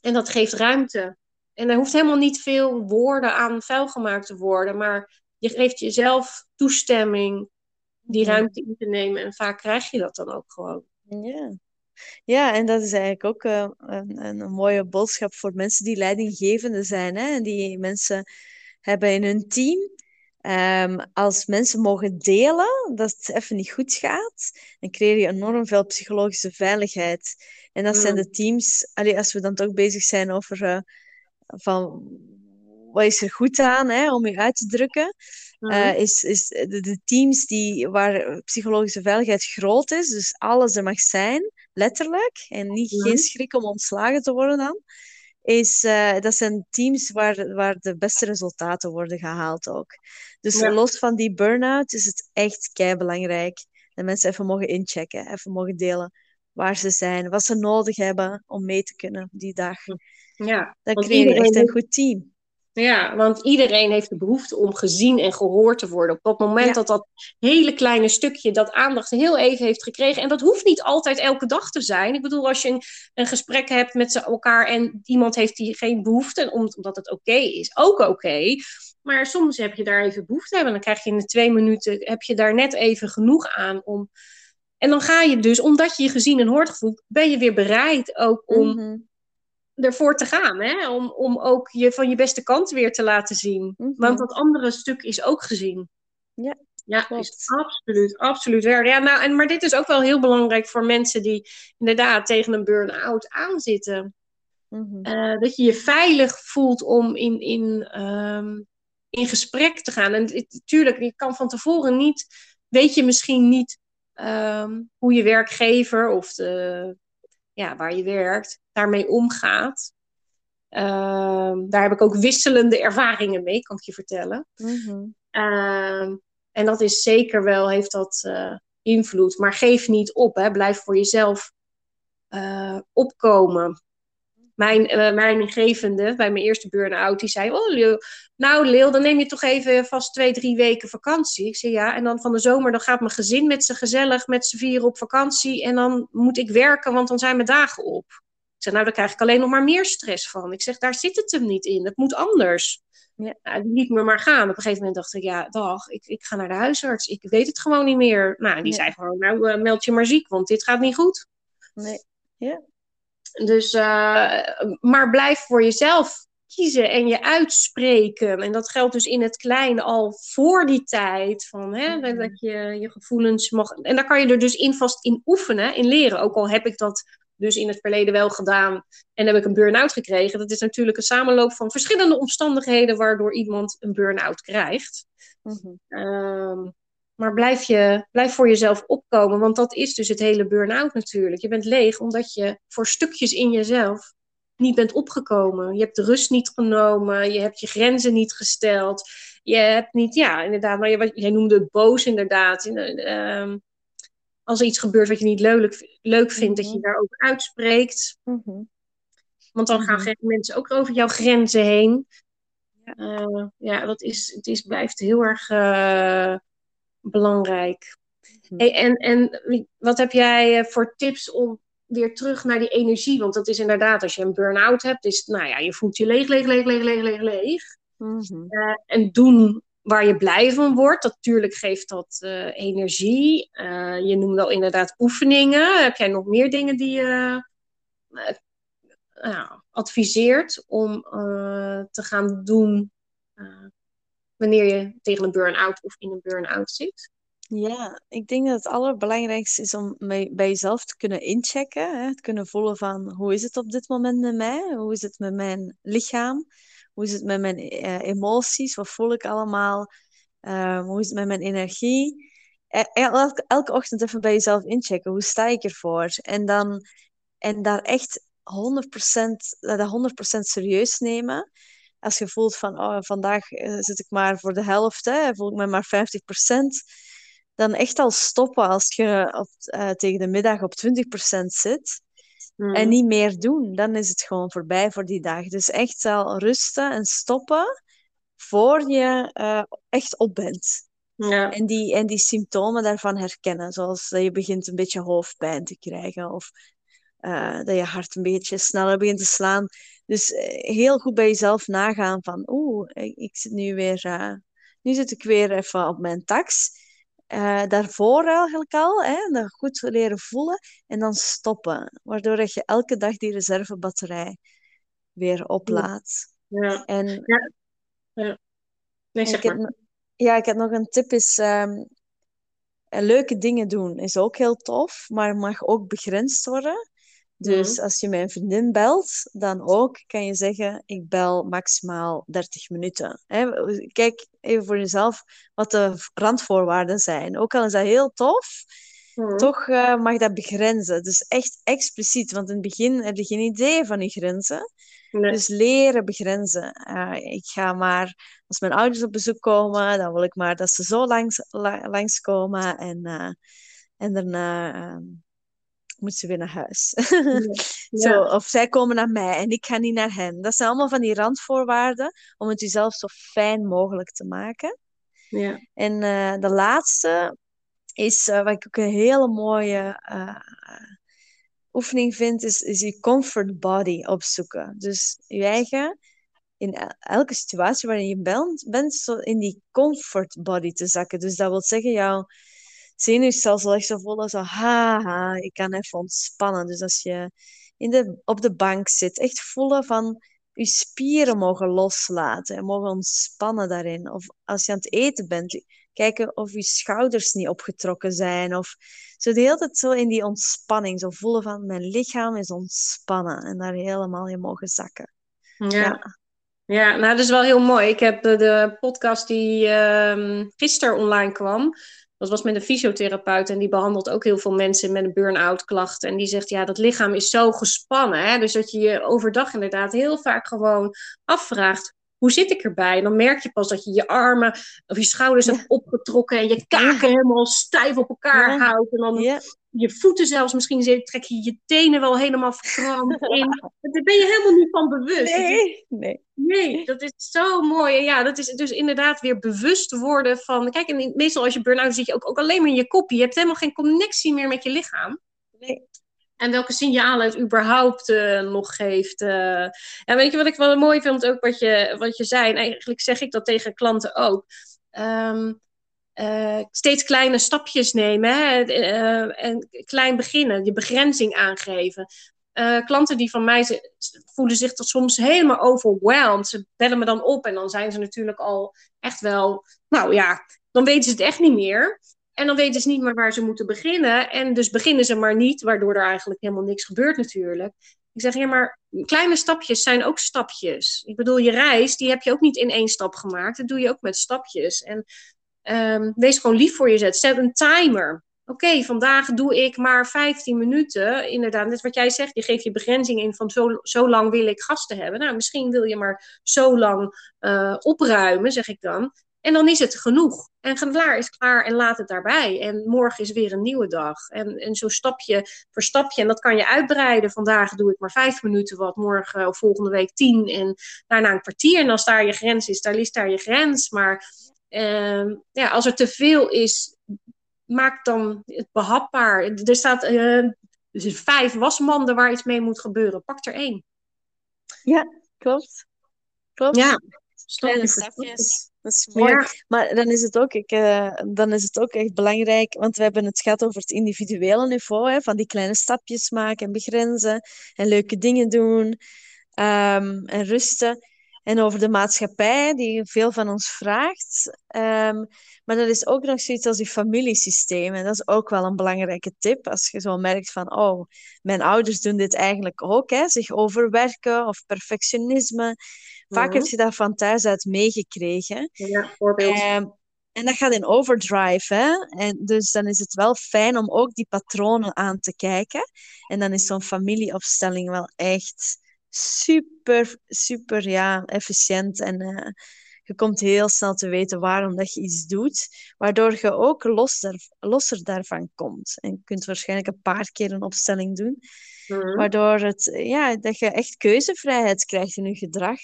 En dat geeft ruimte. En er hoeft helemaal niet veel woorden aan vuil gemaakt te worden. Maar je geeft jezelf toestemming die ruimte in te nemen. En vaak krijg je dat dan ook gewoon. Ja. Ja, en dat is eigenlijk ook uh, een, een, mooie boodschap voor mensen die leidinggevende zijn. Hè? En die mensen hebben in hun team. Um, als mensen mogen delen dat het even niet goed gaat, dan creëer je enorm veel psychologische veiligheid. En dat zijn mm. de teams, allee, als we dan toch bezig zijn over uh, van wat is er goed aan hè, om je uit te drukken, uh, is, is de, de, teams die, waar psychologische veiligheid groot is, dus alles er mag zijn, letterlijk, en niet, geen schrik om ontslagen te worden dan, is, uh, dat zijn teams waar, waar de beste resultaten worden gehaald ook. Dus los van die burn-out is het echt kei belangrijk dat mensen even mogen inchecken, even mogen delen waar ze zijn, wat ze nodig hebben om mee te kunnen die dag. Ja, dan creëer je echt een goed team. Ja, want iedereen heeft de behoefte om gezien en gehoord te worden. Op het moment dat dat hele kleine stukje, dat aandacht heel even heeft gekregen. En dat hoeft niet altijd elke dag te zijn. Ik bedoel, als je een, een gesprek hebt met elkaar en iemand heeft die geen behoefte, omdat het oké is, ook oké. Maar soms heb je daar even behoefte aan. En dan krijg je in de twee minuten, heb je daar net even genoeg aan om... En dan ga je dus, omdat je je gezien en hoort gevoeld, ben je weer bereid ook om... Mhm ervoor te gaan. Hè? Om, om ook je van je beste kant weer te laten zien. Mhm. Want dat andere stuk is ook gezien. Ja, ja is absoluut, absoluut waar. Ja, nou, en, maar dit is ook wel heel belangrijk voor mensen die inderdaad tegen een burn-out aanzitten. Mm dat je je veilig voelt om in, in, ehm, in gesprek te gaan. En natuurlijk, je kan van tevoren niet, weet je misschien niet ehm, hoe je werkgever of de ja, waar je werkt, daarmee omgaat. Ehm, daar heb ik ook wisselende ervaringen mee, kan ik je vertellen. Mhm. Ehm, en dat is zeker wel, heeft dat uh, invloed. Maar geef niet op, hè. blijf voor jezelf uh, opkomen mijn, uh, mijn ingevende bij mijn eerste burn-out, die zei: Oh, Leel, nou, Leel, dan neem je toch even vast twee, drie weken vakantie. Ik zei ja. En dan van de zomer, dan gaat mijn gezin met z'n gezellig, met z'n vieren op vakantie. En dan moet ik werken, want dan zijn mijn dagen op. Ik zei: Nou, daar krijg ik alleen nog maar meer stress van. Ik zeg: Daar zit het hem niet in. Het moet anders. Ja. Nou, die liet me maar gaan. Op een gegeven moment dacht ik: Ja, dag, ik, ik ga naar de huisarts. Ik weet het gewoon niet meer. Nou, die zei gewoon: Nou, uh, meld je maar ziek, want dit gaat niet goed. Nee. Ja. Dus, uh, maar blijf voor jezelf kiezen en je uitspreken. En dat geldt dus in het klein al voor die tijd. Van, hè, mm-hmm. Dat je je gevoelens mag. En daar kan je er dus in vast in oefenen, in leren. Ook al heb ik dat dus in het verleden wel gedaan en heb ik een burn-out gekregen. Dat is natuurlijk een samenloop van verschillende omstandigheden waardoor iemand een burn-out krijgt. Mm maar blijf, je, blijf voor jezelf opkomen, want dat is dus het hele burn-out natuurlijk. Je bent leeg omdat je voor stukjes in jezelf niet bent opgekomen. Je hebt de rust niet genomen, je hebt je grenzen niet gesteld. Je hebt niet, ja, inderdaad, maar je, jij noemde het boos inderdaad. Uh, als er iets gebeurt wat je niet leuk, leuk vindt, dat je mhm. daar ook uitspreekt. Mhm. Want dan gaan mm mensen ook over jouw grenzen heen. Ja, uh, ja dat is, het is, blijft heel erg uh, belangrijk. Hm. en, en wat heb jij eh, voor tips om weer terug naar die energie? Want dat is inderdaad, als je een burn-out hebt, is nou ja, je voelt je leeg, leeg, leeg, leeg, leeg, leeg, leeg. Mhm. Eh, en doen waar je blij van wordt, natuurlijk geeft dat uh, energie. Uh, je noemde al inderdaad oefeningen. Heb jij nog meer dingen die je adviseert om te gaan doen wanneer je tegen een burn-out of in een burn-out zit? Ja, ik denk dat het allerbelangrijkste is om bij jezelf te kunnen inchecken. Hè? Te kunnen voelen van hoe is het op dit moment met mij? Hoe is het met mijn lichaam? Hoe is het met mijn eh, emoties? Wat voel ik allemaal? Ehm, hoe is het met mijn energie? E- elke, elke ochtend even bij jezelf inchecken. Hoe sta ik ervoor? En dan en daar echt 100%, dat 100% serieus nemen. Als je voelt van oh, vandaag eh, zit ik maar voor de helft, hè, voel ik me maar 50%, dan echt al stoppen als je op, eh, tegen de middag op 20% zit. Mm. En niet meer doen, dan is het gewoon voorbij voor die dag. Dus echt al rusten en stoppen voor je eh, echt op bent. Ja. En die, en die symptomen daarvan herkennen. Zoals dat je begint een beetje hoofdpijn te krijgen. Of eh, dat je hart een beetje sneller begint te slaan. Dus eh, heel goed bij jezelf nagaan van... Oeh, ik, zit nu weer... eh, nu zit ik weer even op mijn tax. Daarvoor eigenlijk al. Hè, dat goed leren voelen. En dan stoppen. Waardoor dat je elke dag die reservebatterij weer oplaadt. Ja. En Nee, en zeg ik heb, ja, ik heb nog een tip is ehm, eh, leuke dingen doen is ook heel tof, maar mag ook begrensd worden. Dus Mhm. als je mijn vriendin belt, dan ook kan je zeggen, ik bel maximaal 30 minuten. Hè? Kijk even voor jezelf wat de randvoorwaarden zijn. Ook al is dat heel tof, Mhm. toch eh, mag dat begrenzen. Dus echt expliciet, want in het begin heb je geen idee van die grenzen. Nee. Dus leren begrenzen. Eh, ik ga maar, als mijn ouders op bezoek komen, dan wil ik maar dat ze zo langs, la, langskomen en, eh, en daarna ehm, moet ze weer naar huis. Ja. Zo, of zij komen naar mij en ik ga niet naar hen. Dat zijn allemaal van die randvoorwaarden om het jezelf zo fijn mogelijk te maken. Ja. En eh, de laatste is, eh, wat ik ook een hele mooie eh, oefening vind, is, is je comfort body opzoeken. Dus je eigen, in el- elke situatie waarin je bent, bent zo in die comfort body te zakken. Dus dat wil zeggen, jouw zenuwstelsel echt zo voelen, zo haha, ik kan even ontspannen. Dus als je in de, op de bank zit, echt voelen van je spieren mogen loslaten en mogen ontspannen daarin. Of als je aan het eten bent, kijken of je schouders niet opgetrokken zijn. Of zo de hele tijd zo in die ontspanning, zo voelen van mijn lichaam is ontspannen en daar helemaal in mogen zakken. Ja. Ja. Ja, nou dat is wel heel mooi. Ik heb de, de podcast die ehm gisteren online kwam. Dat was met een fysiotherapeut en die behandelt ook heel veel mensen met een burn-out klacht. En die zegt, ja, dat lichaam is zo gespannen. Hè? Dus dat je je overdag inderdaad heel vaak gewoon afvraagt, hoe zit ik erbij? En dan merk je pas dat je je armen of je schouders Ja. hebt opgetrokken en je kaken helemaal stijf op elkaar Ja. houdt. En dan Ja, je voeten zelfs, misschien zit- trek je je tenen wel helemaal verkrampt in. Daar ben je helemaal niet van bewust. Nee, nee. Nee, dat is zo mooi. En ja, dat is dus inderdaad weer bewust worden van. Kijk, en meestal als je burn-out zit je ook, ook alleen maar in je kopje. Je hebt helemaal geen connectie meer met je lichaam. nee. En welke signalen het überhaupt eh, nog geeft. eh. En weet je wat ik wel mooi vind, ook wat je, wat je zei. En eigenlijk zeg ik dat tegen klanten ook. Ehm, eh, steeds kleine stapjes nemen hè? eh, en klein beginnen, je begrenzing aangeven. Eh, klanten die van mij voelen zich tot soms helemaal overwhelmed. Ze bellen me dan op en dan zijn ze natuurlijk al echt wel, nou ja, dan weten ze het echt niet meer. En dan weten ze niet meer waar ze moeten beginnen. En dus beginnen ze maar niet, waardoor er eigenlijk helemaal niks gebeurt natuurlijk. Ik zeg, ja, maar kleine stapjes zijn ook stapjes. Ik bedoel, je reis, die heb je ook niet in één stap gemaakt. Dat doe je ook met stapjes. En ehm, wees gewoon lief voor jezelf. Zet een timer. Oké, vandaag doe ik maar 15 minuten. Inderdaad, net wat jij zegt, je geeft je begrenzing in van zo, zo lang wil ik gasten hebben. Nou, misschien wil je maar zo lang eh, opruimen, zeg ik dan. En dan is het genoeg. En klaar is klaar en laat het daarbij. En morgen is weer een nieuwe dag. En, en zo stapje voor stapje. En dat kan je uitbreiden. Vandaag doe ik maar vijf minuten wat. Morgen of volgende week tien. En daarna een kwartier. En als daar je grens is, daar ligt daar je grens. Maar ehm, ja, als er te veel is, maak dan het behapbaar. Er staat eh, dus vijf wasmanden waar iets mee moet gebeuren. Pak er één. Klopt. Klopt. Ja, Kleine stapje voor stapjes. Dat is mooi. Ja, Maar dan is het ook, ik, eh, dan is het ook echt belangrijk, want we hebben het gehad over het individuele niveau, hè, van die kleine stapjes maken en begrenzen en leuke dingen doen ehm, en rusten. En over de maatschappij, die veel van ons vraagt. Ehm, maar dat is ook nog zoiets als die familiesysteem. En dat is ook wel een belangrijke tip. Als je zo merkt van, oh, mijn ouders doen dit eigenlijk ook. Hè, zich overwerken of perfectionisme. Vaak Mhm. heb je dat van thuis uit meegekregen. Ja, voorbeeld. Ehm, en dat gaat in overdrive, hè? En dus dan is het wel fijn om ook die patronen aan te kijken. En dan is zo'n familieopstelling wel echt super, super, ja, efficiënt. En eh, je komt heel snel te weten waarom dat je iets doet, waardoor je ook los daar, losser daarvan komt. En je kunt waarschijnlijk een paar keer een opstelling doen, Mhm. waardoor het, ja, dat je echt keuzevrijheid krijgt in je gedrag.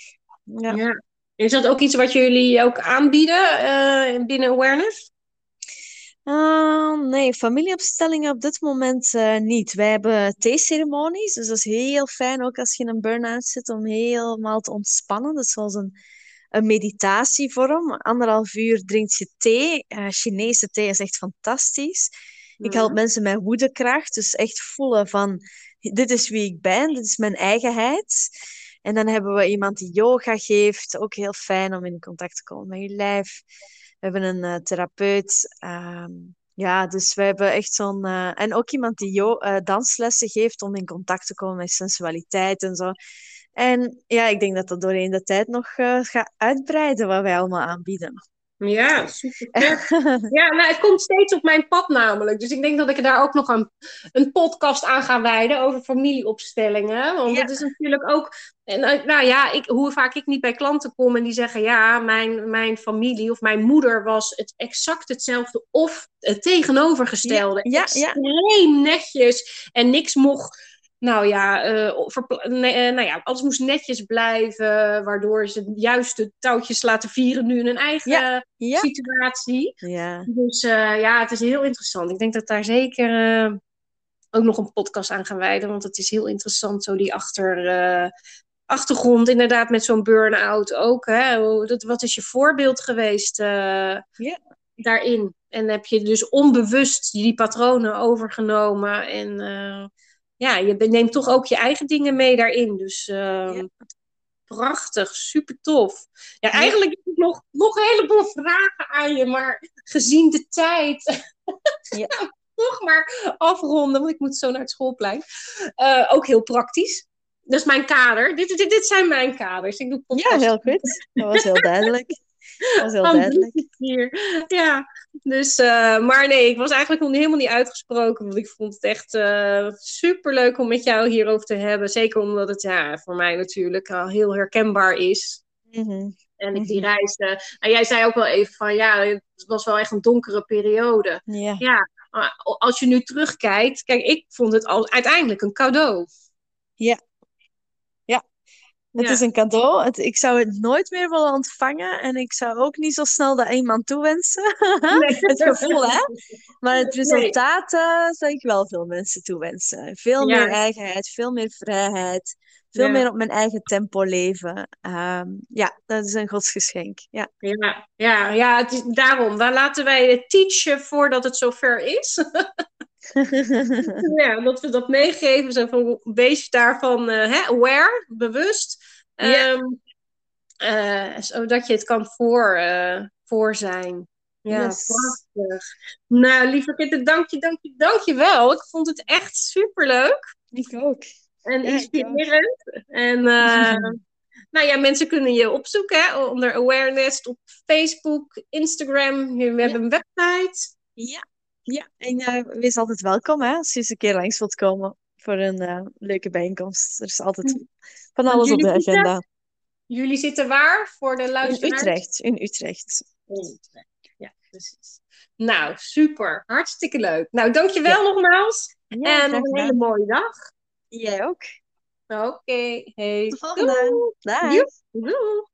Ja. Ja. Is dat ook iets wat jullie ook aanbieden eh, binnen awareness? Ah, nee, familieopstellingen op dit moment eh, niet. Wij hebben theeceremonies, dus dat is heel fijn, ook als je in een burn-out zit, om helemaal te ontspannen. Dat is zoals een, een meditatievorm. Anderhalf uur drinkt je thee. Eh, Chinese thee is echt fantastisch. Ik help mensen met woedekracht, dus echt voelen van, dit is wie ik ben, dit is mijn eigenheid. En dan hebben we iemand die yoga geeft, ook heel fijn om in contact te komen met je lijf. We hebben een eh, therapeut. ehm, ja, dus we hebben echt zo'n... eh, en ook iemand die eh, danslessen geeft om in contact te komen met sensualiteit en zo. En ja, ik denk dat dat doorheen de tijd nog gaat uitbreiden wat wij allemaal aanbieden. Ja, super. Ja, nou, het komt steeds op mijn pad namelijk. Dus ik denk dat ik daar ook nog een, een podcast aan ga wijden over familieopstellingen. Want Ja. dat is natuurlijk ook... En, eh, nou ja, ik, hoe vaak ik niet bij klanten kom en die zeggen... Ja, mijn, mijn familie of mijn moeder was het exact hetzelfde of het tegenovergestelde. Ja. Extreem netjes en niks mocht... Nou ja, eh, nee, eh, nou ja, alles moest netjes blijven, waardoor ze juist de touwtjes laten vieren nu in hun eigen Ja. situatie. Ja, Dus eh, ja, het is heel interessant. Ik denk dat daar zeker ook nog een podcast aan gaan wijden, want het is heel interessant, zo die achter, achtergrond, inderdaad, met zo'n burn-out ook. Hè? Dat, wat is je voorbeeld geweest daarin? En heb je dus onbewust die patronen overgenomen en ja, je neemt toch ook je eigen dingen mee daarin. Dus eh, Ja. prachtig, super tof. Ja, eigenlijk heb ik nog, nog een heleboel vragen aan je, maar gezien de tijd. Ja. Toch maar afronden, want ik moet zo naar het schoolplein. Eh, ook heel praktisch. Dat is mijn kader. Dit, dit, dit zijn mijn kaders. Ik doe ja heel goed. Dat was heel duidelijk. Dat was heel duidelijk. keer. Ja, dus, eh, maar nee, ik was eigenlijk nog helemaal niet uitgesproken, want ik vond het echt super superleuk om met jou hierover te hebben. Zeker omdat het ja, voor mij natuurlijk al heel herkenbaar is. Mhm. En ik die Mhm. reis. eh, en jij zei ook wel even van ja, het was wel echt een donkere periode. Ja. Ja, maar als je nu terugkijkt, kijk, ik vond het al, uiteindelijk een cadeau. Ja. Het Ja. is een cadeau. Het, ik zou het nooit meer willen ontvangen. En ik zou ook niet zo snel dat iemand toewensen. Nee. Het gevoel, hè? Maar het resultaat eh, zou ik wel veel mensen toewensen. Veel Ja. meer eigenheid, veel meer vrijheid. Veel Ja. meer op mijn eigen tempo leven. Ehm, ja, dat is een godsgeschenk. Ja. Ja, ja, ja het is, daarom. Waar laten wij het teachen voordat het zover is? ja, dat we dat meegeven. Zo van, wees daarvan eh, hè, aware, bewust. Ja. Ehm, eh, zodat je het kan voor, eh, voor zijn. Ja, Yes. prachtig. Nou, lieve Kitte, dank je, dank je, dank je wel. Ik vond het echt superleuk Ik ook. en Ja, inspirerend. En nou ja, mensen kunnen je opzoeken hè, onder awareness op Facebook, Instagram. We hebben een website. Ja. Ja, en eh, wees altijd welkom hè, als je eens een keer langs wilt komen voor een eh, leuke bijeenkomst. Er is altijd van alles op de zitten? agenda. Jullie zitten waar voor de In luisteraars? Utrecht, in Utrecht. In Utrecht. Ja, precies. Nou, super. Hartstikke leuk. Nou, dankjewel nogmaals. Ja, en een hele mooie dag. Jij ook. Oké. Hey. Tot de volgende. Joep. Doei.